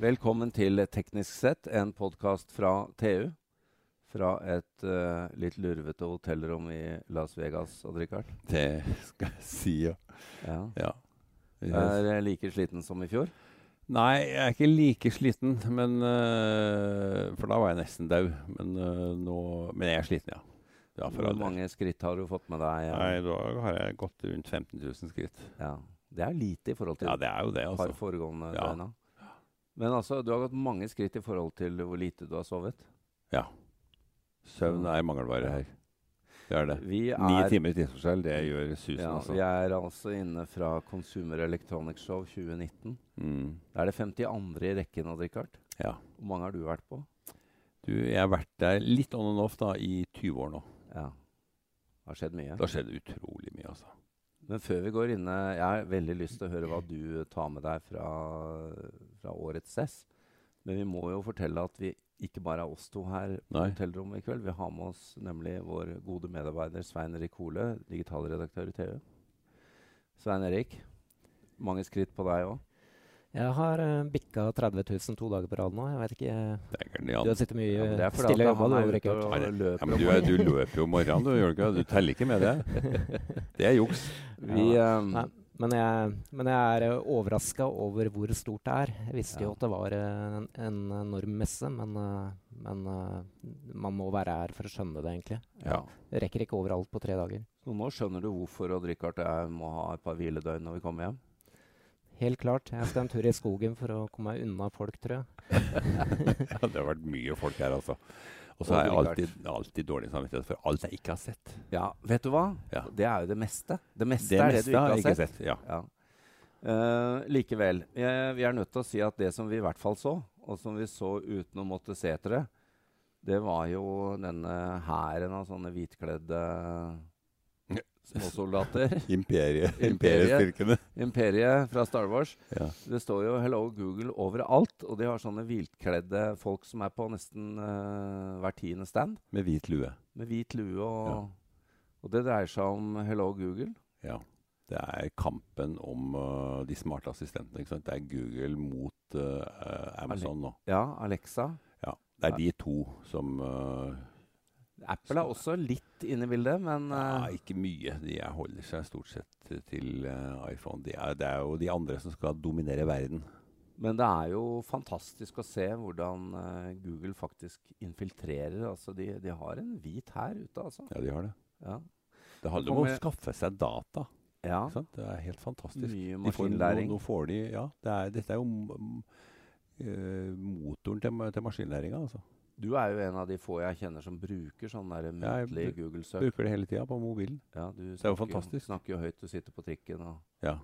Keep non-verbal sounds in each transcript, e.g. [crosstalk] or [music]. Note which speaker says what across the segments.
Speaker 1: Velkommen til Teknisk sett, en podkast fra TU. Fra et uh, litt lurvete hotellrom i Las Vegas, Odd-Rikard.
Speaker 2: Det skal jeg si, ja.
Speaker 1: Ja.
Speaker 2: ja.
Speaker 1: Er du like sliten som i fjor?
Speaker 2: Nei, jeg er ikke like sliten, men, uh, for da var jeg nesten daud. Men, uh, nå, men jeg er sliten, ja. ja
Speaker 1: Hvor mange skritt har du fått med deg?
Speaker 2: Nei, Da har jeg gått rundt 15 000 skritt.
Speaker 1: Ja, Det er lite i forhold til
Speaker 2: ja, det er jo det, altså.
Speaker 1: par foregående
Speaker 2: ja.
Speaker 1: døgna. Men altså, du har gått mange skritt i forhold til hvor lite du har sovet?
Speaker 2: Ja. Søvn er mangelvare her. Det er det.
Speaker 1: Er,
Speaker 2: Ni timer tidsforskjell, det gjør susen.
Speaker 1: Ja,
Speaker 2: altså.
Speaker 1: Vi er altså inne fra Consumer Electronics Show 2019.
Speaker 2: Mm.
Speaker 1: Det er det 52. i rekken, av Rikard.
Speaker 2: Ja.
Speaker 1: Hvor mange har du vært på?
Speaker 2: Du, Jeg har vært der litt on and off da, i 20 år nå.
Speaker 1: Ja. Det har skjedd mye?
Speaker 2: Det har skjedd utrolig mye, altså.
Speaker 1: Men før vi går inne, Jeg har veldig lyst til å høre hva du tar med deg fra, fra årets SES. Men vi må jo fortelle at vi ikke bare er oss to her på hotellrommet i kveld. Vi har med oss nemlig vår gode medarbeider Svein Erik Hole, digitalredaktør i TV. Svein Erik, mange skritt på deg òg?
Speaker 3: Jeg har uh, bikka 30 000 to dager på rad nå. Jeg vet ikke
Speaker 2: Dægeren, ja.
Speaker 3: Du har sittet mye
Speaker 1: Ja, det er
Speaker 3: stille jobba, du,
Speaker 1: løper
Speaker 2: Ja, men du, er, du løper jo om morgenen, du, gjør du ikke? Du teller ikke med det. [laughs] Det er juks.
Speaker 1: Vi, um,
Speaker 3: Nei, men jeg, men jeg er overraska over hvor stort det er. Jeg visste jo at det var uh, en, en enorm messe, men, uh, men uh, man må være her for å skjønne det, egentlig.
Speaker 2: Ja.
Speaker 3: Jeg rekker ikke overalt på tre dager.
Speaker 1: så nå skjønner du hvorfor Odd Rikard jeg må ha et par hviledøgn når vi kommer hjem?
Speaker 3: Helt klart. Jeg skal en tur i skogen for å komme meg unna folk, tror jeg. [laughs]
Speaker 2: Ja, det har vært mye folk her, altså. Og så har jeg alltid, alltid dårlig samvittighet for alt jeg ikke har sett.
Speaker 1: Ja, vet du hva?
Speaker 2: Ja.
Speaker 1: Det er jo det meste. Det meste
Speaker 2: Det
Speaker 1: er det du ikke
Speaker 2: har
Speaker 1: har
Speaker 2: ikke
Speaker 1: sett.
Speaker 2: sett. Ja.
Speaker 1: Ja. Uh, likevel, jeg, vi er nødt til å si at det som vi i hvert fall så, og som vi så uten å måtte se etter det, det var jo denne hæren av sånne hvitkledde småsoldater. [laughs]
Speaker 2: Imperiet.
Speaker 1: Imperiet.
Speaker 2: Imperiestyrkene.
Speaker 1: Imperiet fra Star Wars.
Speaker 2: Ja.
Speaker 1: Det står jo 'Hello Google' overalt, og de har sånne hviltkledde folk som er på nesten uh, hver tiende stand,
Speaker 2: Med hvit lue.
Speaker 1: med hvit lue og
Speaker 2: Ja.
Speaker 1: Og det dreier seg om 'Hello Google'.
Speaker 2: Ja. Det er kampen om uh, de smarte assistentene. Ikke sant? Det er Google mot uh, Amazon nå.
Speaker 1: Ja, Alexa.
Speaker 2: Ja. Det er de to som
Speaker 1: Apple er også litt inne i bildet, men
Speaker 2: Ja,
Speaker 1: eh,
Speaker 2: ikke mye. De er, holder seg stort sett til uh, iPhone. De er, det er jo de andre som skal dominere verden.
Speaker 1: men det er jo fantastisk å se hvordan uh, Google faktisk infiltrerer. Altså, de, de har en hvit hær ute, altså.
Speaker 2: Ja, de har det.
Speaker 1: Ja.
Speaker 2: Det handler om å skaffe seg data.
Speaker 1: ja.
Speaker 2: Det er helt fantastisk.
Speaker 1: Mye
Speaker 2: De får-
Speaker 1: maskinlæring.
Speaker 2: Nå, nå får de, ja, det er, dette er jo motoren til, til maskinlæringa. Altså.
Speaker 1: Du er jo en av de få jeg kjenner som bruker sånn
Speaker 2: Ja, jeg
Speaker 1: muntlig
Speaker 2: bru-
Speaker 1: Google-søk.
Speaker 2: Bruker det hele tida på mobilen.
Speaker 1: Ja, du
Speaker 2: er jo
Speaker 1: fantastisk.
Speaker 2: fantastisk.
Speaker 1: snakker jo høyt, du sitter på trikken og
Speaker 2: Ja.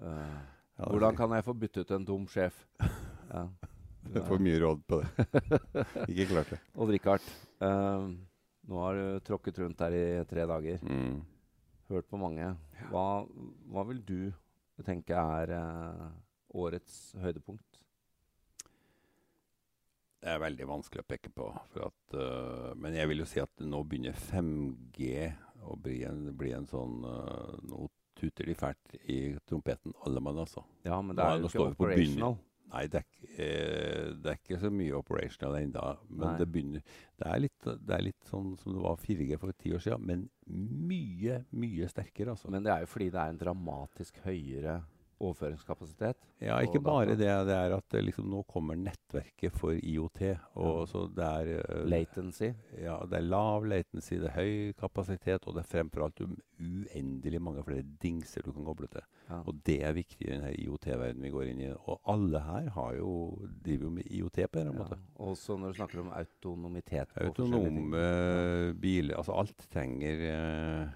Speaker 1: uh, [laughs] [laughs]
Speaker 2: Ja,
Speaker 1: Hvordan kan jeg få bytte ut en dum sjef? [laughs] Ja.
Speaker 2: Du får mye råd på det. Ikke klart det.
Speaker 1: Odd Rikard, uh, nå har du tråkket rundt her i tre dager.
Speaker 2: Mm.
Speaker 1: Hørt på mange. Hva, hva vil du tenke er uh, årets høydepunkt?
Speaker 2: Det er veldig vanskelig å peke på. For at, uh, men jeg vil jo si at nå begynner 5G å bli en, bli en sånn uh, Nå tuter de fælt i trompeten, alle mann, altså.
Speaker 1: Ja, men det
Speaker 2: er-
Speaker 1: nå, jo ikke operational.
Speaker 2: Nei, det er, eh, det er ikke så mye operational ennå. Men
Speaker 1: Nei.
Speaker 2: det begynner Det er, litt, det er litt sånn som det var 4G for ti år siden, men mye, mye sterkere, altså.
Speaker 1: Men det er jo fordi det er en dramatisk høyere overføringskapasitet.
Speaker 2: Ja, ikke bare det. Det er at liksom, nå kommer nettverket for IOT. Og
Speaker 1: Ja.
Speaker 2: så det er uh,
Speaker 1: Latency.
Speaker 2: Ja, det er lav latency, det er høy kapasitet, og det er fremfor alt um- uendelig mange flere dingser du kan koble til.
Speaker 1: Ja.
Speaker 2: Og det er viktig i denne IOT-verdenen vi går inn i. Og alle her har jo, driver jo med IOT på en eller annen måte.
Speaker 1: Også når du snakker om autonomitet. på.
Speaker 2: Autonome eh, biler Altså alt trenger uh,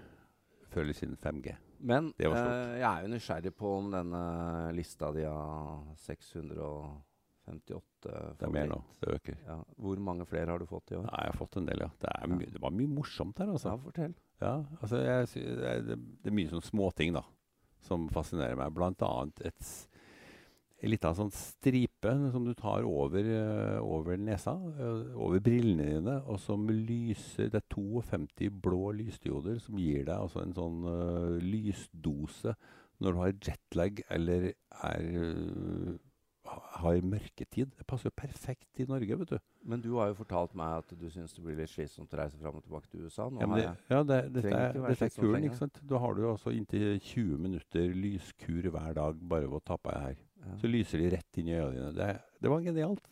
Speaker 2: før eller siden 5G.
Speaker 1: Men eh, jeg er jo nysgjerrig på om denne lista di av 658
Speaker 2: Det er mer nå. Det øker.
Speaker 1: Ja. Hvor mange flere har du fått i år?
Speaker 2: Nei, jeg har fått en del, ja. Det, er my det var mye morsomt her, altså.
Speaker 1: Ja, fortell.
Speaker 2: Ja, altså jeg, det, er, det er mye sånn småting da, som fascinerer meg. Blant annet et, liten sånn stripe som du tar over, eh, over nesa, eh, over brillene dine, og som lyser Det er 52 blå lysdioder som gir deg altså en sånn uh, lysdose når du har jetlag eller er, uh, har mørketid. Det passer jo perfekt i Norge, vet du.
Speaker 1: Men du har jo fortalt meg at du syns det blir litt slitsomt å reise fram og tilbake til USA. Nå
Speaker 2: Ja, men det, ja, det, dette, er, dette er kuren, ikke sant. Da har du altså inntil 20 minutter lyskur hver dag bare ved å ta på deg her.
Speaker 1: Ja.
Speaker 2: Så lyser de rett inn i øya dine. Det, det var genialt.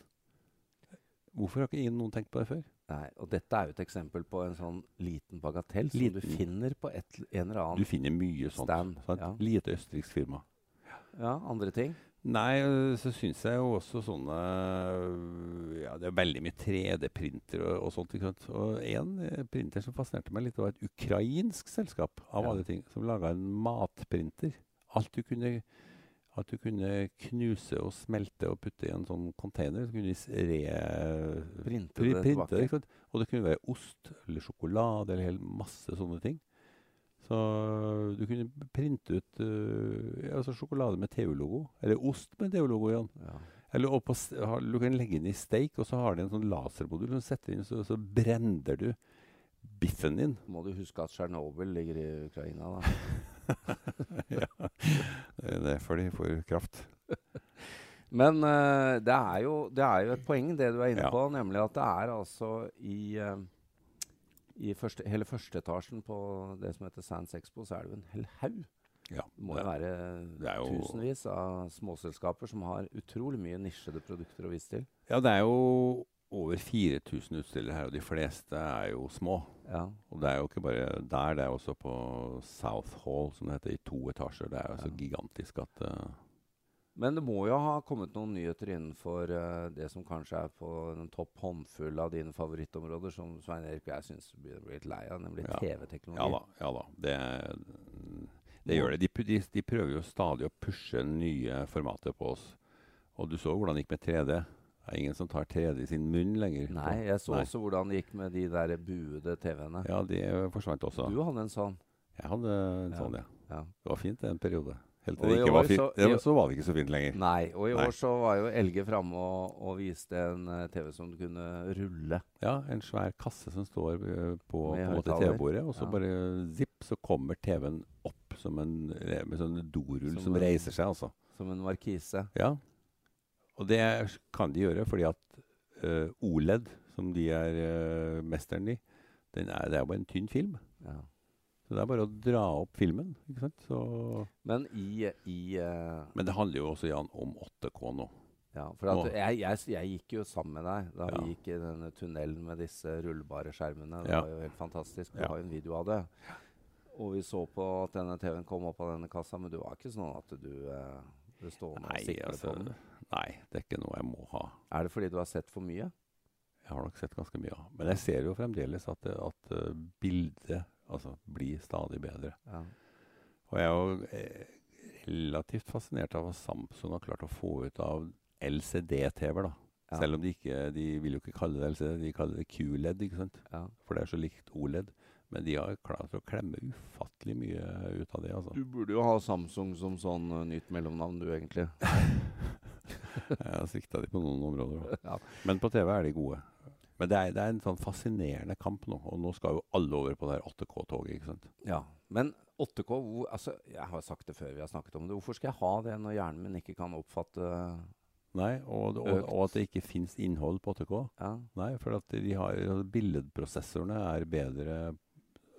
Speaker 2: Hvorfor har ikke ingen noen tenkt på det før?
Speaker 1: Nei, og dette er jo et eksempel på en sånn liten bagatell som
Speaker 2: Liten.
Speaker 1: du finner på et, en eller annen Du
Speaker 2: finner mye sånt.
Speaker 1: stand.
Speaker 2: sant?
Speaker 1: Ja.
Speaker 2: Lite østerriksk firma.
Speaker 1: ja, andre ting.
Speaker 2: Nei, øh, så syns jeg jo også sånne øh, Ja, det er veldig mye 3D-printer og, og sånt. ikke sant? Og en øh, printer som fascinerte meg litt, var et ukrainsk selskap av
Speaker 1: Ja.
Speaker 2: alle ting, som laga en matprinter. Alt du kunne at du kunne knuse og smelte og putte i en sånn container. Så kunne du re...
Speaker 1: Printe det
Speaker 2: printe
Speaker 1: tilbake.
Speaker 2: Og det kunne være ost eller sjokolade eller helt masse sånne ting. Så du kunne printe ut uh, altså sjokolade med TU-logo. Eller ost med TU-logo, Jan.
Speaker 1: Ja.
Speaker 2: Eller oppå, har- du kan legge inn i steik, og så har de en sånn lasermodul som setter inn, så, så brenner du biffen din.
Speaker 1: Må du huske at Tsjernobyl ligger i Ukraina, da. [laughs]
Speaker 2: ja. Det er derfor de får kraft.
Speaker 1: Men uh, det, er jo, det er jo et poeng, det du er inne
Speaker 2: Ja.
Speaker 1: på, nemlig at det er altså i, uh, i første, hele førsteetasjen på det som heter Sands Expo, så er det jo en hel haug.
Speaker 2: Ja,
Speaker 1: Det må
Speaker 2: det-
Speaker 1: jo være
Speaker 2: det jo-
Speaker 1: tusenvis av småselskaper som har utrolig mye nisjede produkter å vise til.
Speaker 2: Ja, det er jo over 4000 utstillere her, og de fleste er jo små.
Speaker 1: Ja.
Speaker 2: Og det er jo ikke bare der, det er også på South Hall, som det heter, i to etasjer. Det er jo så
Speaker 1: Ja.
Speaker 2: gigantisk at uh,
Speaker 1: Men det må jo ha kommet noen nyheter innenfor uh, det som kanskje er på en topp håndfull av dine favorittområder, som Svein Erik og jeg syns begynner å bli litt lei av, nemlig
Speaker 2: Ja.
Speaker 1: TV-teknologi.
Speaker 2: Ja da. ja da. Det, det gjør det. De, de, de prøver jo stadig å pushe nye formater på oss. Og du så hvordan det gikk med 3D. Det er ingen som tar 3D i sin munn lenger.
Speaker 1: Nei, jeg så
Speaker 2: Nei.
Speaker 1: også hvordan det gikk med de der buede TV-ene.
Speaker 2: Ja, de forsvant også.
Speaker 1: Du hadde en sånn.
Speaker 2: Jeg hadde en
Speaker 1: Ja.
Speaker 2: sånn, ja.
Speaker 1: Ja.
Speaker 2: Det var fint en periode. Helt til det ikke var fint.
Speaker 1: så-
Speaker 2: så var det ikke så fint lenger.
Speaker 1: Nei, og i
Speaker 2: Nei.
Speaker 1: år så var jo Elge framme og, og viste en eh, TV som du kunne rulle.
Speaker 2: Ja, en svær kasse som står eh, på, på. TV-bordet, og så
Speaker 1: Ja.
Speaker 2: bare zipp, så kommer TV-en opp som en med sånn dorull
Speaker 1: Som
Speaker 2: som, reiser seg, altså.
Speaker 1: Som en markise.
Speaker 2: Ja. Og det kan de gjøre fordi at uh, OLED, som de er uh, mesteren i, den er, det er jo bare en tynn film.
Speaker 1: Ja.
Speaker 2: Så det er bare å dra opp filmen. ikke sant? Så,
Speaker 1: Men i, i uh,
Speaker 2: men det handler jo også Jan, om 8K nå.
Speaker 1: Ja, for at jeg, jeg, jeg gikk jo sammen med deg da
Speaker 2: Ja.
Speaker 1: vi gikk i denne tunnelen med disse rullbare skjermene. Det
Speaker 2: Ja.
Speaker 1: var jo helt fantastisk. Vi har jo en video av det. Og vi så på at denne TV-en kom opp av denne kassa, men det var ikke sånn at du eh, ble stående og sikle
Speaker 2: altså,
Speaker 1: på den.
Speaker 2: Nei, det er ikke noe jeg må ha.
Speaker 1: Er det fordi du har sett for mye?
Speaker 2: Jeg har nok sett ganske mye av. Men jeg ser jo fremdeles at, at eh, bildet altså, blir stadig bedre.
Speaker 1: Ja.
Speaker 2: Og jeg er jo eh, relativt fascinert av hva Samsung har klart å få ut av LCD-TV. da.
Speaker 1: Ja.
Speaker 2: Selv om de ikke de vil jo ikke kalle det LCD, de kaller det QLED. ikke sant?
Speaker 1: Ja.
Speaker 2: For det er så likt OLED. Men de har klart å klemme ufattelig mye ut av det. altså.
Speaker 1: Du burde jo ha Samsung som sånn eh, nytt mellomnavn, du, egentlig. [laughs]
Speaker 2: Jeg svikta de på noen områder.
Speaker 1: Ja.
Speaker 2: Men på TV er de gode. Men det er, det er en sånn fascinerende kamp nå. Og nå skal jo alle over på det 8K-toget. ikke sant?
Speaker 1: Ja, Men 8K hvor, altså, Jeg har sagt det før vi har snakket om det. Hvorfor skal jeg ha det når hjernen min ikke kan oppfatte
Speaker 2: Nei, og, og, og at det ikke fins innhold på 8K.
Speaker 1: Ja.
Speaker 2: Nei, for at de har, billedprosessorene er bedre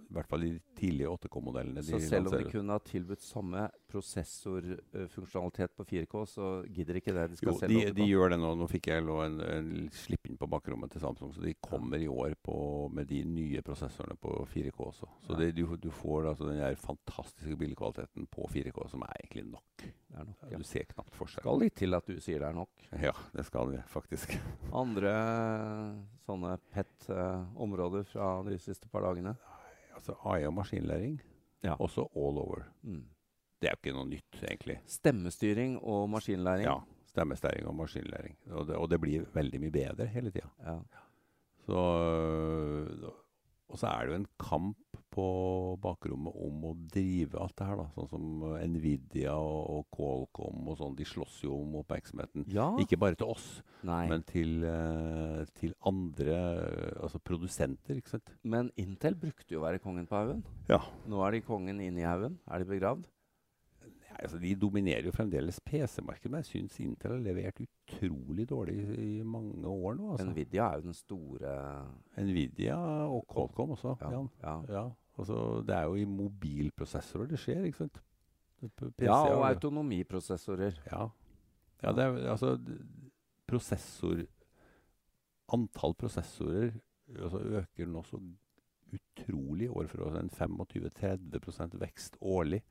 Speaker 2: I hvert fall i de tidlige 8K-modellene.
Speaker 1: Så selv om de kunne ha tilbudt samme prosessorfunksjonalitet på 4K, så gidder ikke det. De skal
Speaker 2: jo,
Speaker 1: selge
Speaker 2: de,
Speaker 1: 8K.
Speaker 2: de gjør det nå. Nå fikk jeg en, en slipp inn på bakrommet til Samsung, så de kommer i år på, med de nye prosessorene på 4K også. Så det, du, du får altså den der fantastiske bildekvaliteten på 4K, som er egentlig nok.
Speaker 1: Det er nok, ja.
Speaker 2: Du ser knapt forskjell.
Speaker 1: skal litt til at du sier det er nok.
Speaker 2: Ja, det skal vi faktisk.
Speaker 1: Andre sånne pet-områder fra de siste par dagene?
Speaker 2: Altså AI og maskinlæring,
Speaker 1: Ja.
Speaker 2: også all over.
Speaker 1: Mm.
Speaker 2: Det er jo ikke noe nytt, egentlig.
Speaker 1: Stemmestyring og maskinlæring.
Speaker 2: Ja, Stemmestyring og maskinlæring. Og det, og det blir veldig mye bedre hele tida.
Speaker 1: Ja.
Speaker 2: Så, øh, og så er det jo en kamp på bakrommet om å drive alt det her. da, Sånn som Nvidia og, og Qualcomm og sånn. De slåss jo om oppmerksomheten.
Speaker 1: Ja.
Speaker 2: Ikke bare til oss,
Speaker 1: Nei. Men,
Speaker 2: men til, øh, til andre øh, altså produsenter. ikke sant?
Speaker 1: Intel brukte jo å være kongen på haugen.
Speaker 2: Ja.
Speaker 1: Nå er de kongen inne i haugen. Er de begravd?
Speaker 2: Altså De dominerer jo fremdeles PC-markedet, men jeg syns Intel har levert utrolig dårlig i mange år nå. altså.
Speaker 1: Nvidia er jo den store
Speaker 2: Nvidia og Qualcomm også.
Speaker 1: Ja. Ja.
Speaker 2: Ja, altså Det er jo i mobilprosessorer det skjer, ikke sant? PC
Speaker 1: ja og autonomiprosessorer.
Speaker 2: Ja. ja det er altså Prosessor Antall prosessorer altså, øker nå så utrolig år for år. En 25-30% vekst årlig.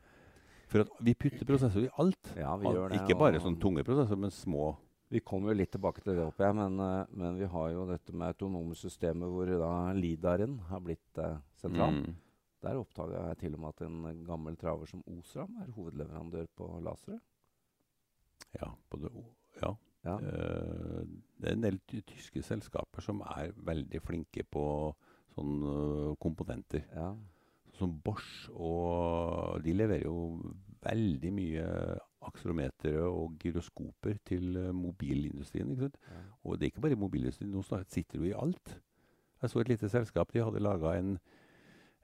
Speaker 2: For at vi putter prosessor i alt.
Speaker 1: Ja, vi gjør det.
Speaker 2: Ikke bare sånne tunge prosessorer, men små.
Speaker 1: Vi kommer litt tilbake til det, håper jeg, men, eh, men vi har jo dette med autonome systemer hvor da Lidaren har blitt eh, sentral.
Speaker 2: Mm.
Speaker 1: Der oppdaga jeg til og med at en gammel traver som Osram er hovedleverandør på lasere.
Speaker 2: Ja, både, ja.
Speaker 1: Ja.
Speaker 2: Uh, det er en del tyske selskaper som er veldig flinke på sånne eh, komponenter.
Speaker 1: ja.
Speaker 2: Som Bosch, og de leverer jo veldig mye akselerometere og gyroskoper til eh, mobilindustrien. ikke sant?
Speaker 1: ja.
Speaker 2: Og det er ikke bare mobilindustrien, nå sitter du i alt. Jeg så et lite selskap, de hadde laga en,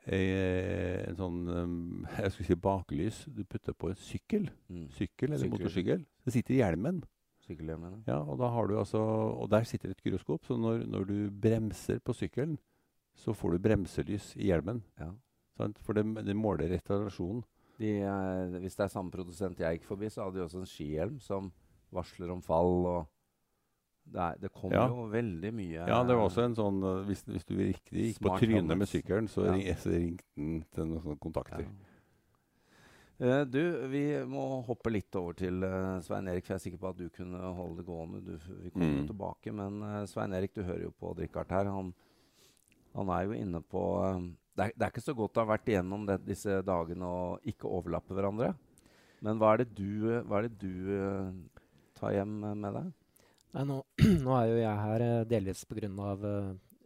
Speaker 2: eh, en sånn um, [laughs] Jeg skulle si baklys du putter på en sykkel.
Speaker 1: Mm.
Speaker 2: Sykkel eller
Speaker 1: Sykkel.
Speaker 2: motorsykkel. Det sitter i hjelmen.
Speaker 1: Sykkelhjemmene.
Speaker 2: Ja, og, da har du altså, og der sitter et gyroskop, så når, når du bremser på sykkelen, så får du bremselys i hjelmen.
Speaker 1: Ja.
Speaker 2: Sant? For det, det måler retarasjonen.
Speaker 1: De, eh, hvis det er samme produsent jeg gikk forbi, så hadde de også en skihjelm som varsler om fall. og Det, er, det kom
Speaker 2: Ja.
Speaker 1: jo veldig mye
Speaker 2: Ja, det var også en sånn uh, Hvis, hvis du riktig gikk på
Speaker 1: Smart
Speaker 2: trynet med sykkelen, så,
Speaker 1: Ja.
Speaker 2: ring, så ringte den til noen sånne kontakter.
Speaker 1: Eh, du, vi må hoppe litt over til eh, Svein Erik, for jeg er sikker på at du kunne holde det gående. Du, vi kommer jo
Speaker 2: Mm.
Speaker 1: tilbake, men eh, Svein Erik, du hører jo på Richard her. Han, han er jo inne på eh, det, er, det er ikke så godt å ha vært igjennom det, disse dagene og ikke overlappe hverandre. Men hva er det du, eh, er det du uh, tar hjem eh, med deg?
Speaker 3: Nei, nå, [clears throat] nå er jo jeg her eh, delvis pga.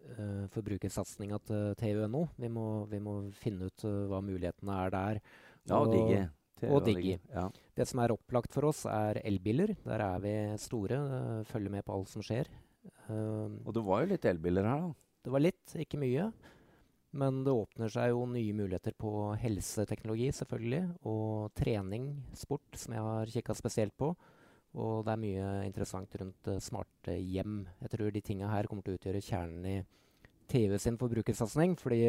Speaker 3: Uh, forbrukersatsinga til TUNO. Vi må, vi må finne ut uh, hva mulighetene er der.
Speaker 1: Ja, og Digi.
Speaker 3: Og Digi.
Speaker 1: Ja.
Speaker 3: Det som er opplagt for oss, er elbiler. Der er vi store. Uh, følger med på alt som skjer. Uh,
Speaker 1: Og det var jo litt elbiler her, da.
Speaker 3: det var litt, ikke mye. Men det åpner seg jo nye muligheter på helseteknologi, selvfølgelig. Og trening, sport, som jeg har kikka spesielt på. Og det er mye interessant rundt eh, smarte hjem. Jeg tror de tinga her kommer til å utgjøre kjernen i TV sin forbrukersatsing. Fordi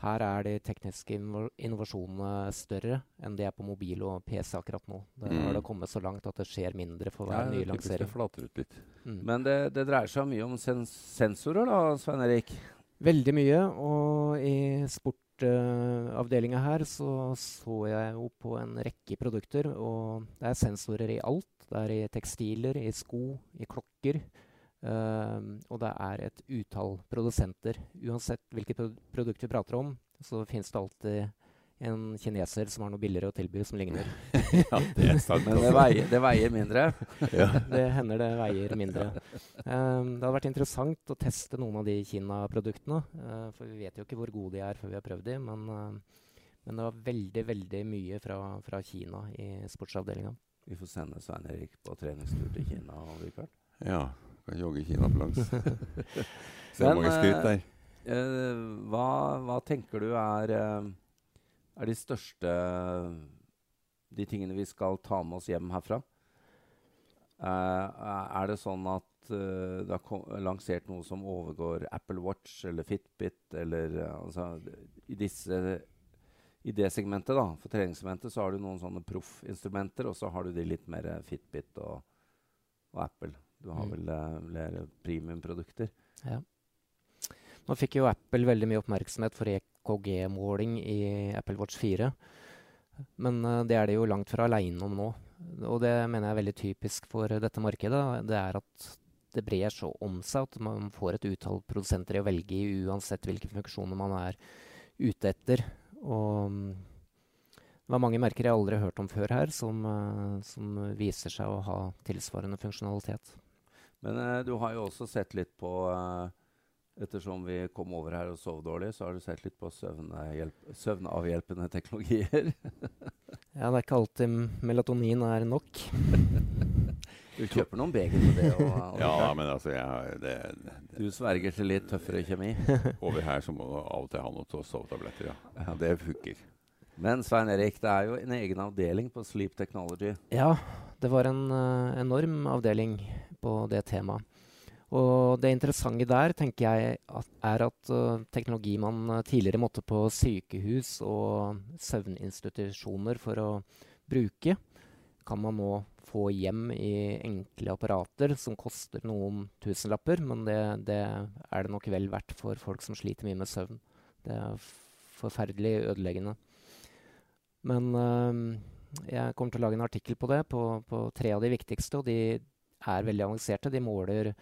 Speaker 3: her er de tekniske innovasjonene større enn de er på mobil og PC akkurat nå.
Speaker 2: Mm.
Speaker 3: har det kommet så langt at det skjer mindre for hver
Speaker 2: Ja,
Speaker 3: nye
Speaker 2: lansering. det flater ut litt.
Speaker 3: Mm.
Speaker 1: Men det, det dreier seg mye om sens sensorer, da, Svein Erik?
Speaker 3: Veldig mye. Og i sportavdelinga her så så jeg jo på en rekke produkter. Og det er sensorer i alt. Det er i tekstiler, i sko, i klokker. Uh, og det er et utall produsenter. Uansett hvilket pro produkt vi prater om, så finnes det alltid en kineser som har noe billigere å tilby som ligner. [laughs]
Speaker 2: ja, det er sant.
Speaker 1: Men det veier, det veier mindre. [laughs]
Speaker 2: ja.
Speaker 3: Det hender det veier mindre. Um, det hadde vært interessant å teste noen av de Kina-produktene. Uh, for vi vet jo ikke hvor gode de er før vi har prøvd de, men, uh, men det var veldig veldig mye fra, fra Kina i sportsavdelinga.
Speaker 1: Vi får sende Svein Erik på treningstur til Kina. om vi kan.
Speaker 2: ja. Kan jogge Kina på langs. [laughs] Se
Speaker 1: Men,
Speaker 2: mange skritt der.
Speaker 1: Uh, hva, hva tenker du er, er de største De tingene vi skal ta med oss hjem herfra? Uh, er det sånn at uh, det har lansert noe som overgår Apple Watch eller Fitbit eller uh, altså, I disse i det segmentet, da, for treningssegmentet, så har du noen sånne proffinstrumenter, og så har du de litt mer Fitbit og, og Apple. Du har
Speaker 3: Mm.
Speaker 1: vel mer premiumprodukter.
Speaker 3: Ja. Nå fikk jo Apple veldig mye oppmerksomhet for EKG-måling i Apple Watch 4. Men uh, det er de jo langt fra aleine om nå. Og det mener jeg er veldig typisk for dette markedet. Det er at det brer så om seg at man får et utall produsenter i å velge i, uansett hvilke funksjoner man er ute etter. Og mm, det var mange merker jeg aldri har hørt om før her, som, eh, som viser seg å ha tilsvarende funksjonalitet.
Speaker 1: Men eh, du har jo også sett litt på eh, Ettersom vi kom over her og sov dårlig, så har du sett litt på søvnavhjelpende teknologier. [laughs]
Speaker 3: Ja, det er ikke alltid melatonin er nok. [laughs]
Speaker 1: Du kjøper noen beger på det. Og, og [laughs]
Speaker 2: Ja, men altså, jeg, har- det, det,
Speaker 1: Du sverger til litt tøffere kjemi.
Speaker 2: over her så må du av og til ha noen to- sovetabletter, ja. ja. Det funker.
Speaker 1: Men Svein Erik, det er jo en egen avdeling på Sleep Technology.
Speaker 3: Ja, det var en uh, enorm avdeling på det temaet. Og det interessante der tenker jeg at, er at uh, teknologi man tidligere måtte på sykehus og søvninstitusjoner for å bruke, kan man nå få hjem i enkle apparater som koster noen tusenlapper. Men det, det er det nok vel verdt for folk som sliter mye med søvn. Det er forferdelig ødeleggende. Men uh, jeg kommer til å lage en artikkel på det, på, på, tre av de viktigste. Og de er veldig avanserte. De måler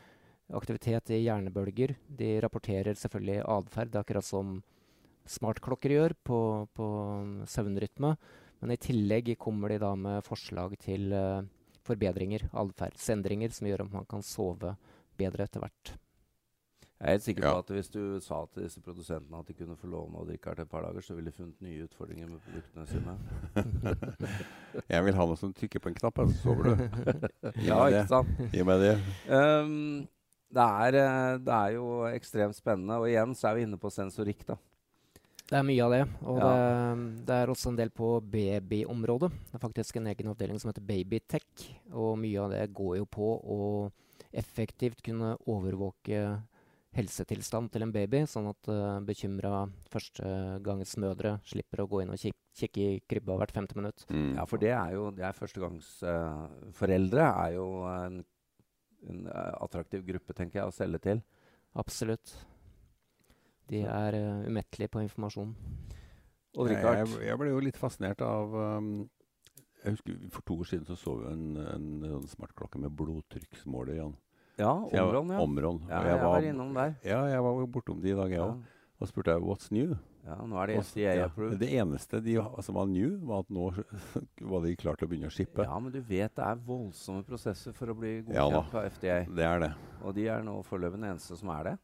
Speaker 3: aktivitet i hjernebølger. De rapporterer selvfølgelig atferd, akkurat som smartklokker gjør på, på, søvnrytme. Men i tillegg kommer de da med forslag til uh, forbedringer, atferdsendringer, som gjør at man kan sove bedre etter hvert.
Speaker 1: Jeg er helt sikker på at hvis du sa til disse produsentene at de kunne få låne og drikke her til et par dager, så ville de funnet nye utfordringer med produktene sine. [laughs]
Speaker 2: jeg vil ha noe som trykker på en knapp, så sover du. [laughs]
Speaker 1: ja, ikke sant?
Speaker 2: Gi meg det.
Speaker 1: Um, det, er, eh, det, er, jo ekstremt spennende. Og igjen så er vi inne på sensorikk, da.
Speaker 3: Det er mye av det. Og ja. det, det, er også en del på babyområdet. Det er faktisk en egen avdeling som heter Babytech. Og mye av det går jo på å effektivt kunne overvåke helsetilstand til en baby, sånn at uh, bekymra førstegangsmødre slipper å gå inn og kik kikke i krybba hvert femte minutt.
Speaker 1: Mm. Ja, for det er jo det er førstegangsforeldre uh, er jo en, en uh, attraktiv gruppe, tenker jeg, å selge til.
Speaker 3: Absolutt. De er uh, umettelige på informasjon.
Speaker 2: Og jeg, jeg, jeg, ble jo litt fascinert av um, jeg husker For to år siden så, så vi en, en, en smartklokke med blodtrykksmåler. Jan.
Speaker 1: Ja, Omron. Ja.
Speaker 2: Omron.
Speaker 1: Ja, jeg, jeg, var innom der.
Speaker 2: Ja, jeg var bortom de i dag, jeg òg. Ja. Og spurte jeg 'what's new'?
Speaker 1: Ja, nå er det FDA ja, approved.
Speaker 2: Det eneste de, som var new, var at nå [laughs] var de klare til å begynne å shippe.
Speaker 1: Ja, men du vet det er voldsomme prosesser for å bli godkjent av FDA.
Speaker 2: Det er det.
Speaker 1: Og de er nå foreløpig den eneste som er det.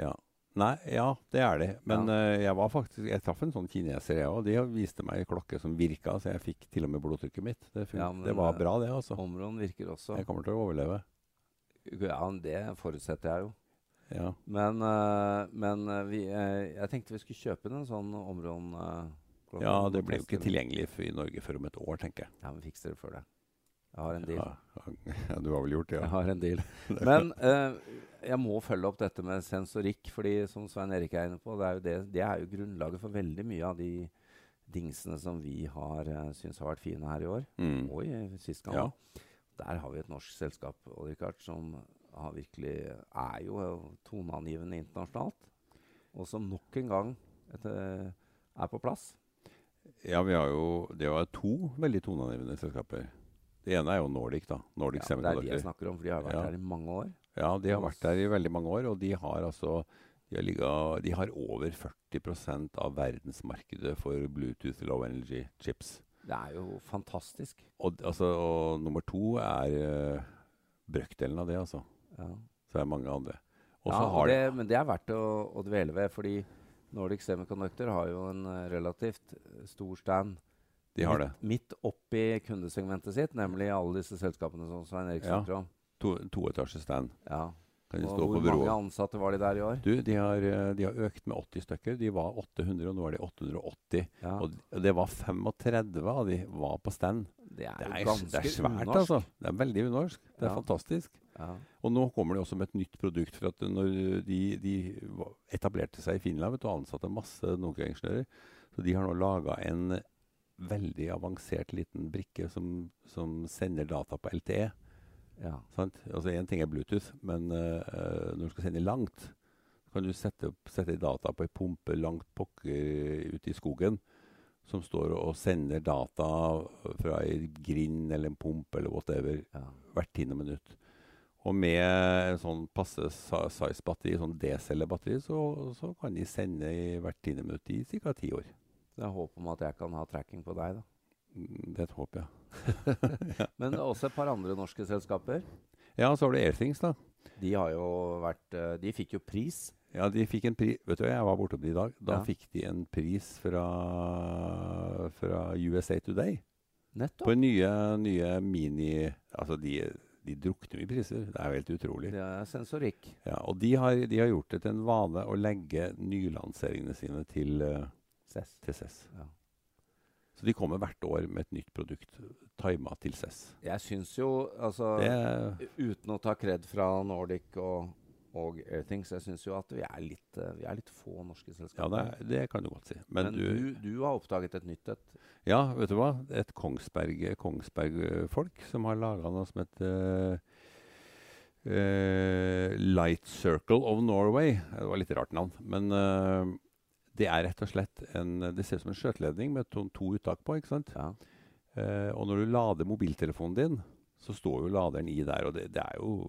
Speaker 2: Ja. Nei, ja, det er det. Men ja. uh, jeg var faktisk, jeg traff en sånn kineser, jeg òg. De viste meg en klokke som virka, så jeg fikk til og med blodtrykket mitt. Det, ja, det var bra, det. altså.
Speaker 1: Omron virker også.
Speaker 2: Jeg kommer til å overleve.
Speaker 1: Ja, det forutsetter jeg jo.
Speaker 2: Ja.
Speaker 1: Men, uh, men uh, vi, uh, jeg tenkte vi skulle kjøpe en sånn områden
Speaker 2: Ja, det ble jo ikke tilgjengelig i Norge før om et år, tenker jeg.
Speaker 1: Ja, men fikser det før det. Jeg har en deal.
Speaker 2: Ja, [laughs] ja, du har vel gjort det, ja.
Speaker 1: Jeg har en deal. [laughs] Men jeg må følge opp dette med sensorikk, fordi som Svein Erik er inne på, det er jo, det, det er jo grunnlaget for veldig mye av de dingsene som vi har uh, syns har vært fine her i år.
Speaker 2: Mm.
Speaker 1: Og i sist gang. Ja. Der har vi et norsk selskap Richard, som virkelig, er jo toneangivende internasjonalt. Og som nok en gang et, er på plass.
Speaker 2: Ja, vi har jo Det er to veldig toneangivende selskaper. Det ene er jo Nordic. da. Nordic
Speaker 1: ja, Det er de jeg snakker om, for de har vært ja. her i mange år.
Speaker 2: Ja, de har vært der i veldig mange år, og de har altså de har, ligget, de har over 40% av verdensmarkedet for Bluetooth low energy chips.
Speaker 1: Det er jo fantastisk.
Speaker 2: Og, altså, og nummer to er uh, brøkdelen av det, altså.
Speaker 1: Ja.
Speaker 2: Så er det mange andre.
Speaker 1: Ja, det, men det er verdt å, å, dvele ved, fordi Nordic Semiconductor har jo en uh, relativt stor stand.
Speaker 2: De har det.
Speaker 1: Midt oppi kundesegmentet sitt, nemlig alle disse selskapene som Svein Erik snakker
Speaker 2: ja. om. To, toetasjes stand.
Speaker 1: Ja. og hvor mange ansatte var de der i år?
Speaker 2: Du, de har, eh, de har, økt med 80 stykker. De var 800, og nå er de 880. Ja. Og det var 35 av de var på stand.
Speaker 1: Det er, det er det er svært, unorsk.
Speaker 2: altså. Det er veldig unorsk. Det er fantastisk.
Speaker 1: Ja.
Speaker 2: Og nå kommer de også med et nytt produkt. for at når De, de etablerte seg i Finland vet du, og ansatte masse Nokia-ingeniører. Så de har nå laga en veldig avansert liten brikke som, som sender data på LTE.
Speaker 1: Ja.
Speaker 2: Altså Én ting er Bluetooth, men uh, når du skal sende langt, kan du sette, sette data på ei pumpe langt pokker ute i skogen som står og sender data fra ei grind eller en pump eller whatever
Speaker 1: ja.
Speaker 2: hvert tiende minutt. Og med en sånn passe size batteri, sånn D-cellebatteri, så, så, kan de sende i hvert tiende minutt i ca. ti år.
Speaker 1: Det er håp om at jeg kan ha tracking på deg, da.
Speaker 2: Mm, det er et håp, ja. [laughs]
Speaker 1: Men også et par andre norske selskaper.
Speaker 2: Ja, så har du Airthings, da.
Speaker 1: De har jo vært eh, De fikk jo pris.
Speaker 2: Ja, de fikk en pris Vet du, jeg var bortom de i dag. Da ja. fikk de en pris fra, fra USA Today.
Speaker 1: Nettopp.
Speaker 2: På nye, nye mini Altså, de de drukner i priser. Det er jo helt utrolig.
Speaker 1: Det er sensorikk.
Speaker 2: Ja, og de har, de har, gjort det til en vane å legge nylanseringene sine til uh,
Speaker 1: CES.
Speaker 2: Til CES.
Speaker 1: Ja.
Speaker 2: Så de kommer hvert år med et nytt produkt tima til CES.
Speaker 1: Jeg syns jo, altså
Speaker 2: Det,
Speaker 1: Uten å ta kred fra Nordic og, og Airthings, jeg syns jo at vi er litt, eh, vi er litt få norske
Speaker 2: ja,
Speaker 1: selskaper.
Speaker 2: det, det kan du godt si. Men,
Speaker 1: Men,
Speaker 2: du,
Speaker 1: du, har oppdaget et nytt et.
Speaker 2: Ja, vet du hva? Et Kongsberg- Kongsberg-folk som har laga noe som heter eh, eh, Light Circle of Norway. Det var litt rart navn. Men uh, det er rett og slett en Det ser ut som en skjøteledning med to, to uttak på. ikke sant?
Speaker 1: Ja.
Speaker 2: Uh, og når du lader mobiltelefonen din, så står jo laderen i der. Og det, det er jo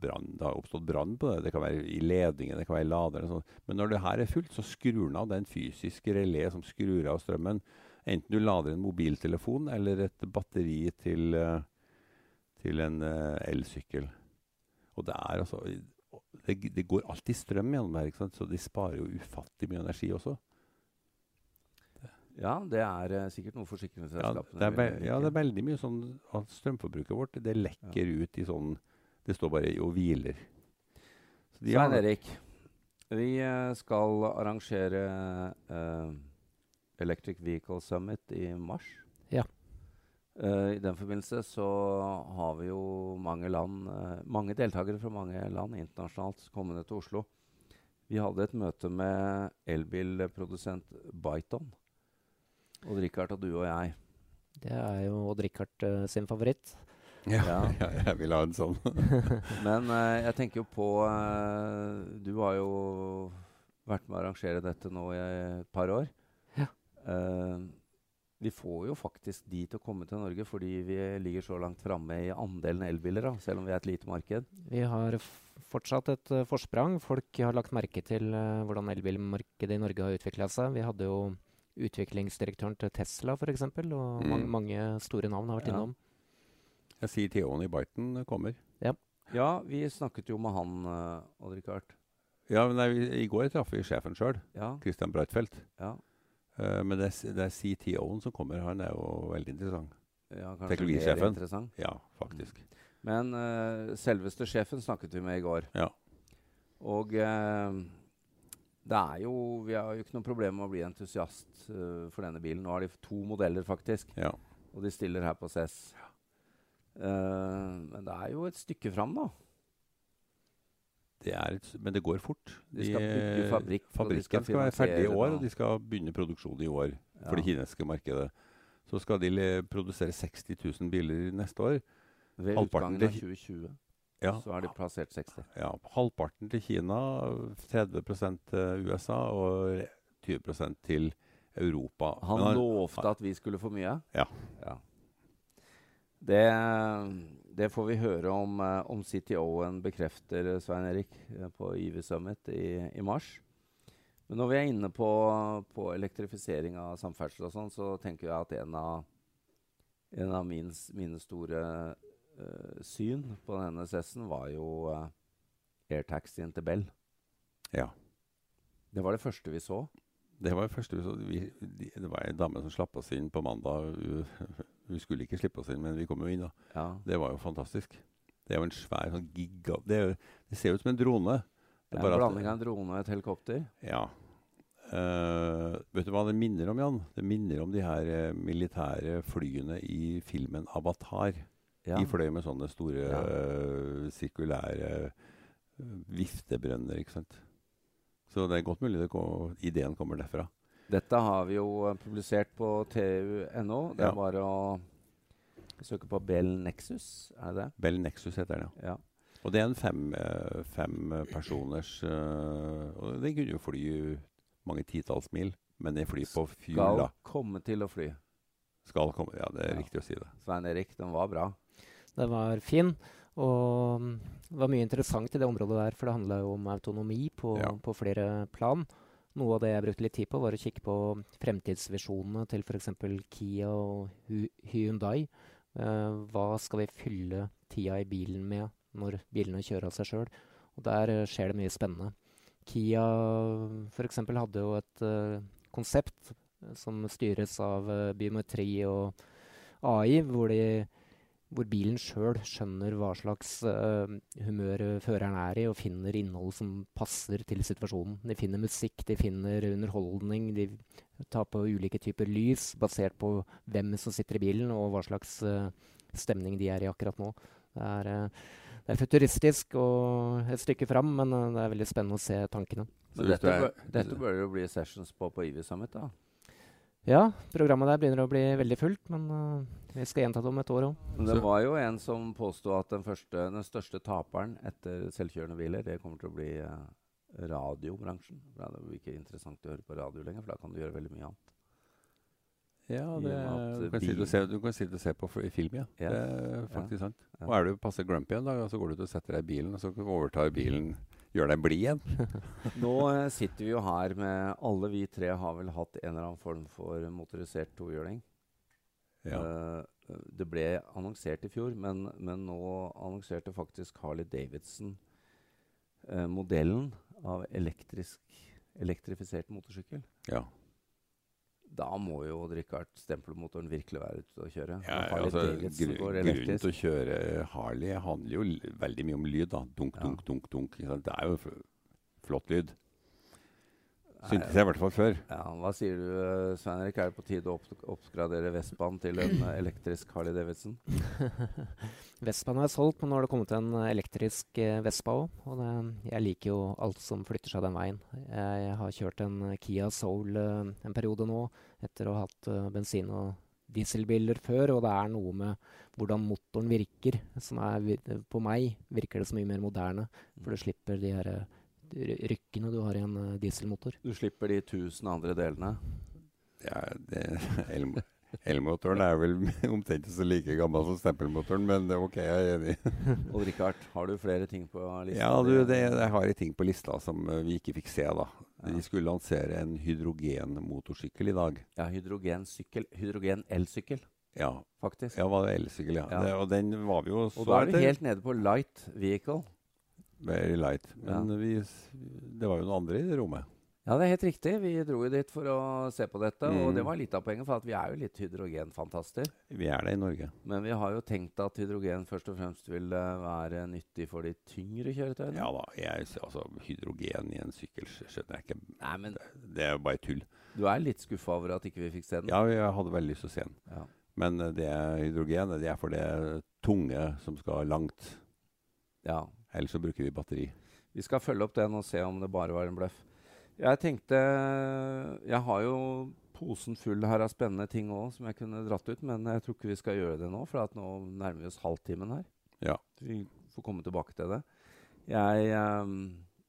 Speaker 2: brann. Det har oppstått brann på det. Det kan være i ledningen, det kan være i laderen. sånn. Men når det her er fullt, så skrur den av. Det er en fysisk relé som skrur av strømmen. Enten du lader en mobiltelefon eller et batteri til, eh, til en eh, elsykkel. Og det er altså det, det går alltid strøm gjennom her, ikke sant? så de sparer jo ufattelig mye energi også.
Speaker 1: ja, det er uh, sikkert noe
Speaker 2: Ja,
Speaker 1: forsikringsselskapene vil
Speaker 2: ja, det er veldig mye sånn at strømforbruket vårt det lekker ut i sånn Det står bare og hviler. Så de
Speaker 1: Svein Erik, vi eh, skal arrangere uh, Electric Vehicle Summit i mars.
Speaker 3: Ja.
Speaker 1: Uh, I den forbindelse så har vi jo mange land, uh, mange deltakere fra mange land internasjonalt kommende til Oslo. Vi hadde et møte med elbilprodusent Byton. Odd Rikard og du og jeg.
Speaker 3: Det er jo Odd Rikard sin favoritt.
Speaker 2: Ja,
Speaker 1: Ja. [laughs]
Speaker 2: ja, jeg vil ha en sånn. [laughs]
Speaker 1: Men eh, jeg tenker jo på eh, Du har jo vært med å arrangere dette nå i et par år.
Speaker 3: Ja.
Speaker 1: Eh, vi får jo faktisk de til å komme til Norge fordi vi ligger så langt framme i andelen elbiler, da, selv om vi er et lite marked.
Speaker 3: Vi har fortsatt et uh, forsprang. Folk har lagt merke til uh, hvordan elbilmarkedet i Norge har utvikla seg. Vi hadde jo utviklingsdirektøren til Tesla f.eks., og
Speaker 2: Mm.
Speaker 3: mange, mange store navn har vært
Speaker 1: Ja.
Speaker 3: innom.
Speaker 2: Jeg sier TO-en i Byton kommer.
Speaker 1: Ja, ja. vi snakket jo med han, uh, Odd Rikard.
Speaker 2: Ja, men nei, vi, I går traff vi sjefen sjøl,
Speaker 1: Ja,
Speaker 2: Christian Breitfeldt.
Speaker 1: ja,
Speaker 2: Uh, men det, er det er CTO-en som kommer. Han er jo veldig interessant.
Speaker 1: ja
Speaker 2: Teknologisjefen.
Speaker 1: interessant.
Speaker 2: Ja, faktisk.
Speaker 1: Men uh, selveste sjefen snakket vi med i går.
Speaker 2: Ja.
Speaker 1: Og uh, det er jo Vi har jo ikke noe problem med å bli entusiast eh, for denne bilen. Nå har de to modeller, faktisk,
Speaker 2: Ja.
Speaker 1: og de stiller her på CES. Eh, men det er jo et stykke fram, da.
Speaker 2: Det er et, men det går fort.
Speaker 1: De skal bygge fabrikk, de skal
Speaker 2: skal, være ferdig i år, og de skal begynne produksjon i år
Speaker 1: Ja.
Speaker 2: for det kinesiske markedet. Så skal de produsere 60 000 biler neste år.
Speaker 1: Ved
Speaker 2: halvparten
Speaker 1: utgangen av 2020
Speaker 2: Ja,
Speaker 1: så er de plassert 60.
Speaker 2: ja, halvparten til Kina, 30 til USA og 20% til Europa.
Speaker 1: Han
Speaker 2: han
Speaker 1: lovte at vi skulle få mye.
Speaker 2: Ja.
Speaker 1: Ja. Det, det får vi høre om, eh, om CTO-en bekrefter, eh, Svein Erik, eh, på IV Summit i, i mars. Men når vi er inne på, på elektrifisering av samferdsel og sånn, så tenker jeg at en av, en av min, mine store uh, syn på denne sessen var jo uh, airtaxien til Bell.
Speaker 2: Ja.
Speaker 1: Det var det første vi så.
Speaker 2: Det var det første vi så. Vi, det var ei dame som slapp oss inn på mandag. Hun, skulle ikke slippe oss inn, men vi kom jo inn. da.
Speaker 1: Ja.
Speaker 2: Det var jo fantastisk. Det er jo en svær sånn giga... Det, jo- det ser ut som en drone.
Speaker 1: Det er
Speaker 2: bare
Speaker 1: en blanding av en drone og et helikopter.
Speaker 2: Ja. Uh, vet du hva det minner om, Jan? Det minner om de her eh, militære flyene i filmen 'Avatar'.
Speaker 1: Ja.
Speaker 2: De fløy med sånne store
Speaker 1: Ja.
Speaker 2: uh, sirkulære viftebrønner, ikke sant. Så det er godt mulig det ko- ideen kommer derfra.
Speaker 1: Dette har vi jo eh, publisert på tu.no. Det er
Speaker 2: Ja.
Speaker 1: bare å søke på Bell Nexus, er det det?
Speaker 2: Bell Nexus heter den, ja.
Speaker 1: Ja.
Speaker 2: Og det er en fem, eh, fem personers eh, Og den kunne jo fly mange titalls mil, men den flyr på
Speaker 1: Skal komme til å fly.
Speaker 2: Skal komme Ja, det er
Speaker 1: Ja.
Speaker 2: riktig å si det.
Speaker 1: Svein Erik, den var bra.
Speaker 3: Den var fin, og mm, det var mye interessant i det området der, for det handla jo om autonomi på,
Speaker 2: Ja.
Speaker 3: på flere plan. Noe av det jeg brukte litt tid på, var å kikke på fremtidsvisjonene til f.eks. Kia og Hyundai. Uh, hva skal vi fylle tida i bilen med når bilene kjører av seg sjøl? Og der eh, skjer det mye spennende. Kia f.eks. hadde jo et uh, konsept som styres av biometri og AI, hvor de hvor bilen sjøl skjønner hva slags uh, humør føreren er i, og finner innhold som passer til situasjonen. De finner musikk, de finner underholdning, de tar på ulike typer lys basert på hvem som sitter i bilen, og hva slags uh, stemning de er i akkurat nå. Det er, uh, det er futuristisk og et stykke fram, men det er veldig spennende å se tankene.
Speaker 1: Dette, bør, dette bør jo bli sessions på på Ivy Summit, da?
Speaker 3: Ja, programmet der begynner å bli veldig fullt, men uh, vi skal gjenta det om et år òg.
Speaker 1: Det var jo en som påsto at den, første, den, største taperen etter selvkjørende biler, det kommer til å bli uh, radiobransjen. Det blir ikke interessant å høre på radio lenger, for da kan du gjøre veldig mye annet.
Speaker 2: Ja, det, du, kan sitte og se, du kan sitte og se på i film, ja. Yes. Det er faktisk ja. sant. Og er du passe grumpy en dag, så går du ut og setter deg i bilen, og så overtar bilen gjør deg blid igjen. [laughs]
Speaker 1: Nå uh, sitter vi jo her med Alle vi tre har vel hatt en eller annen form for motorisert tohjuling. Ja. Uh, det ble annonsert i fjor, men, men nå annonserte faktisk Harley Davidson uh, modellen av elektrisk, elektrifisert motorsykkel.
Speaker 2: Ja
Speaker 1: da må jo Richard stempelmotoren virkelig være ute å kjøre.
Speaker 2: Ja, altså, gr grunnen til å kjøre Harley handler jo veldig mye om lyd. da. Dunk, dunk, ja. dunk. dunk. Det er jo flott lyd. Syntes jeg i hvert fall før.
Speaker 1: Ja, Hva sier du, eh, Svein Erik? Er det på tide å opp oppgradere Vestbanen til en eh, elektrisk Harley Davidson? [laughs]
Speaker 3: Vestbanen er solgt, men nå har det kommet en elektrisk eh, Vespa òg. Og det, jeg liker jo alt som flytter seg den veien. Jeg, jeg har kjørt en Kia Soul en periode nå, etter å ha hatt bensin- og dieselbiler før. Og det er noe med hvordan motoren virker som er På meg virker det så mye mer moderne, for du slipper de her rykkene du har i en uh, dieselmotor.
Speaker 1: Du slipper de tusen andre delene?
Speaker 2: Ja, [laughs] Elmotoren er vel [laughs] omtrent så like gammel som stempelmotoren, men ok, jeg er enig. [laughs]
Speaker 1: Og Richard, har du flere ting på lista?
Speaker 2: Ja, du, det, jeg har en ting på lista som uh, vi ikke fikk se. da. Ja. De skulle lansere en hydrogenmotorsykkel i dag.
Speaker 1: Ja, hydrogensykkel. Hydrogen-elsykkel.
Speaker 2: Ja,
Speaker 1: faktisk.
Speaker 2: Ja, var det elsykkel, ja. ja. Det, og den var vi jo
Speaker 1: så Og da er du helt nede på light vehicle.
Speaker 2: Very light. Men ja. vi, det var jo noen andre i det rommet.
Speaker 1: Ja, det er helt riktig. Vi dro jo dit for å se på dette. Mm. Og det var litt av poenget, for at vi er jo litt hydrogenfantaster.
Speaker 2: Vi er det i Norge.
Speaker 1: Men vi har jo tenkt at hydrogen først og fremst vil være nyttig for de tyngre kjøretøyene.
Speaker 2: Ja da. Jeg, altså, hydrogen i en sykkel skjønner jeg ikke. Nei, men det, det er jo bare tull.
Speaker 1: Du er litt skuffa over at ikke vi fikk se den?
Speaker 2: Ja, jeg hadde veldig lyst til å se den. Ja. Men det hydrogenet det er for det tunge som skal langt.
Speaker 1: Ja.
Speaker 2: Ellers så bruker vi batteri.
Speaker 1: Vi skal følge opp den og se om det bare var en bløff. Jeg tenkte Jeg har jo posen full her av spennende ting òg som jeg kunne dratt ut, men jeg tror ikke vi skal gjøre det nå, for nå nærmer vi oss halvtimen her.
Speaker 2: Ja.
Speaker 1: Vi får komme tilbake til det. Jeg, um,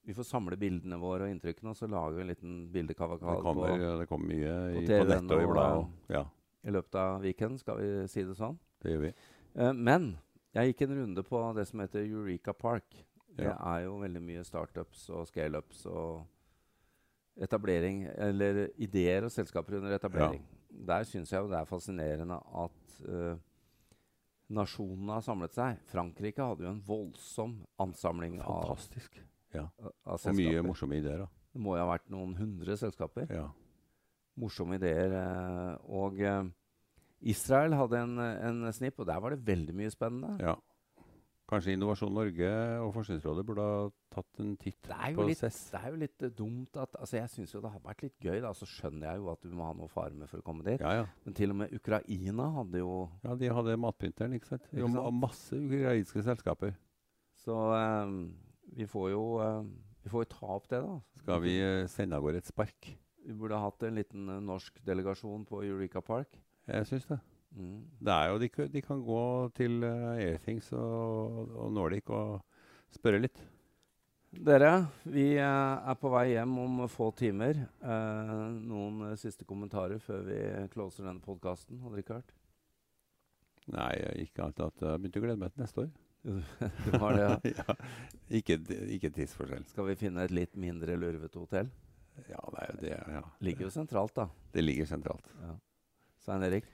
Speaker 1: vi får samle bildene våre og inntrykkene, og så lager vi en liten bildekavakade.
Speaker 2: Det kommer, på, det kommer mye i, på, på nettet og i bladet. Ja.
Speaker 1: I løpet av weekenden, skal vi si det sånn.
Speaker 2: Det gjør vi.
Speaker 1: Uh, men jeg gikk en runde på det som heter Eureka Park. Det ja. er jo veldig mye startups og scaleups og etablering, eller ideer og selskaper under etablering. Ja. Der syns jeg jo det er fascinerende at uh, nasjonene har samlet seg. Frankrike hadde jo en voldsom ansamling
Speaker 2: Fantastisk.
Speaker 1: av,
Speaker 2: ja. av selskaper. Og mye morsomme ideer. da.
Speaker 1: Det må jo ha vært noen hundre selskaper.
Speaker 2: Ja.
Speaker 1: Morsomme ideer. Uh, og uh, Israel hadde en, en, snipp, og der var det veldig mye spennende.
Speaker 2: Ja. Kanskje Innovasjon Norge og Forskningsrådet burde ha tatt en titt på
Speaker 1: litt,
Speaker 2: CESS?
Speaker 1: Det er jo litt uh, dumt at altså Jeg syns jo det har vært litt gøy. da, Så skjønner jeg jo at du må ha noe fare med for å komme dit.
Speaker 2: Ja, ja.
Speaker 1: Men til og med Ukraina hadde jo
Speaker 2: Ja, de hadde matprinteren, ikke sant? Ikke sant? Og masse ukrainske selskaper.
Speaker 1: Så um, vi får jo um, vi får jo ta opp det, da.
Speaker 2: Skal vi uh, sende av gårde et spark?
Speaker 1: Vi burde hatt en liten uh, norsk delegasjon på Eureka Park.
Speaker 2: Jeg syns det. Mm. Det er jo, de, de kan gå til uh, Airthings og, og, Nordic og spørre litt.
Speaker 1: Dere, vi uh, er på vei hjem om få timer. Uh, noen siste kommentarer før vi closer denne podkasten? Richard?
Speaker 2: Nei, ikke annet at jeg begynte å glede meg til neste år. [laughs]
Speaker 1: du har det, ja? [laughs]
Speaker 2: ja. Ikke, ikke tidsforskjell.
Speaker 1: Skal vi finne et litt mindre lurvete hotell?
Speaker 2: Ja, det, det ja.
Speaker 1: ligger jo sentralt, da.
Speaker 2: Det ligger sentralt.
Speaker 1: Ja. Svein Erik?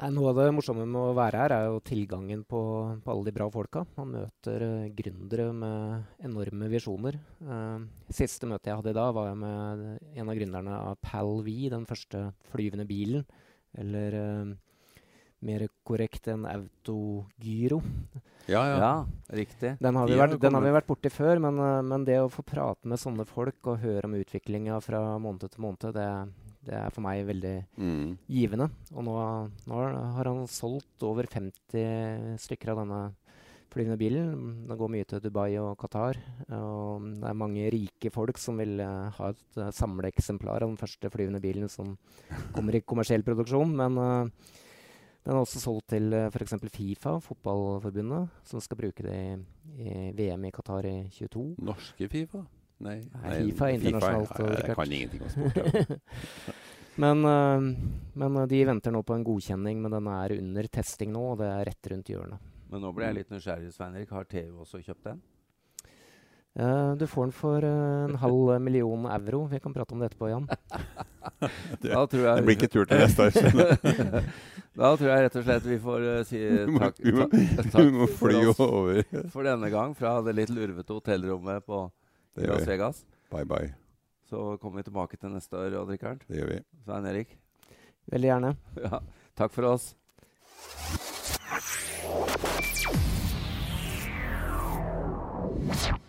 Speaker 3: Nei, noe av det morsomme med å være her, er jo tilgangen på, på alle de bra folka. Man møter uh, gründere med enorme visjoner. Uh, siste møte jeg hadde i dag, var jeg med en av gründerne av PalV, den første flyvende bilen. Eller uh, mer korrekt en autogyro.
Speaker 2: Ja, ja.
Speaker 1: Ja, riktig.
Speaker 3: Den har vi, vært, den har vi vært borti før, men, men det å få prate med sånne folk og høre om utviklinga fra måned til måned, det, det er for meg veldig
Speaker 2: Mm.
Speaker 3: givende. Og nå, nå har han solgt over 50 stykker av denne flyvende bilen. Den går mye til Dubai og Qatar. Og det er mange rike folk som vil uh, ha et uh, samleeksemplar av den første flyvende bilen som [laughs] kommer i kommersiell produksjon. Men uh, den er også solgt til uh, f.eks. Fifa, fotballforbundet, som skal bruke det i, i VM i Qatar i 22.
Speaker 2: Norske Fifa? Nei.
Speaker 3: Nei, FIFA er internasjonalt,
Speaker 2: ja, Jeg
Speaker 3: jeg
Speaker 2: kan ingenting om sport. [laughs]
Speaker 3: Men, uh, men eh, de venter nå på en godkjenning, men den er under testing nå, og det er rett rundt hjørnet.
Speaker 1: Men nå ble jeg litt nysgjerrig, Svein Erik. Har TV også kjøpt den?
Speaker 3: Uh, du får den for uh, en halv million euro. Vi kan prate om det etterpå, Jan. [laughs]
Speaker 2: Det,
Speaker 1: Da tror jeg
Speaker 2: det blir ikke tur til neste år. [laughs]
Speaker 1: Da tror jeg rett og slett vi får uh, si takk,
Speaker 2: vi må-
Speaker 1: ta- takk for, oss
Speaker 2: over.
Speaker 1: for denne gang fra det litt lurvete hotellrommet på
Speaker 2: til
Speaker 1: Las Vegas.
Speaker 2: Bye, bye.
Speaker 1: Så kommer vi tilbake til neste år, Odd Rikard.
Speaker 2: Det gjør vi.
Speaker 1: Svein Erik.
Speaker 3: Veldig gjerne. [laughs]
Speaker 1: Ja. Takk for oss. you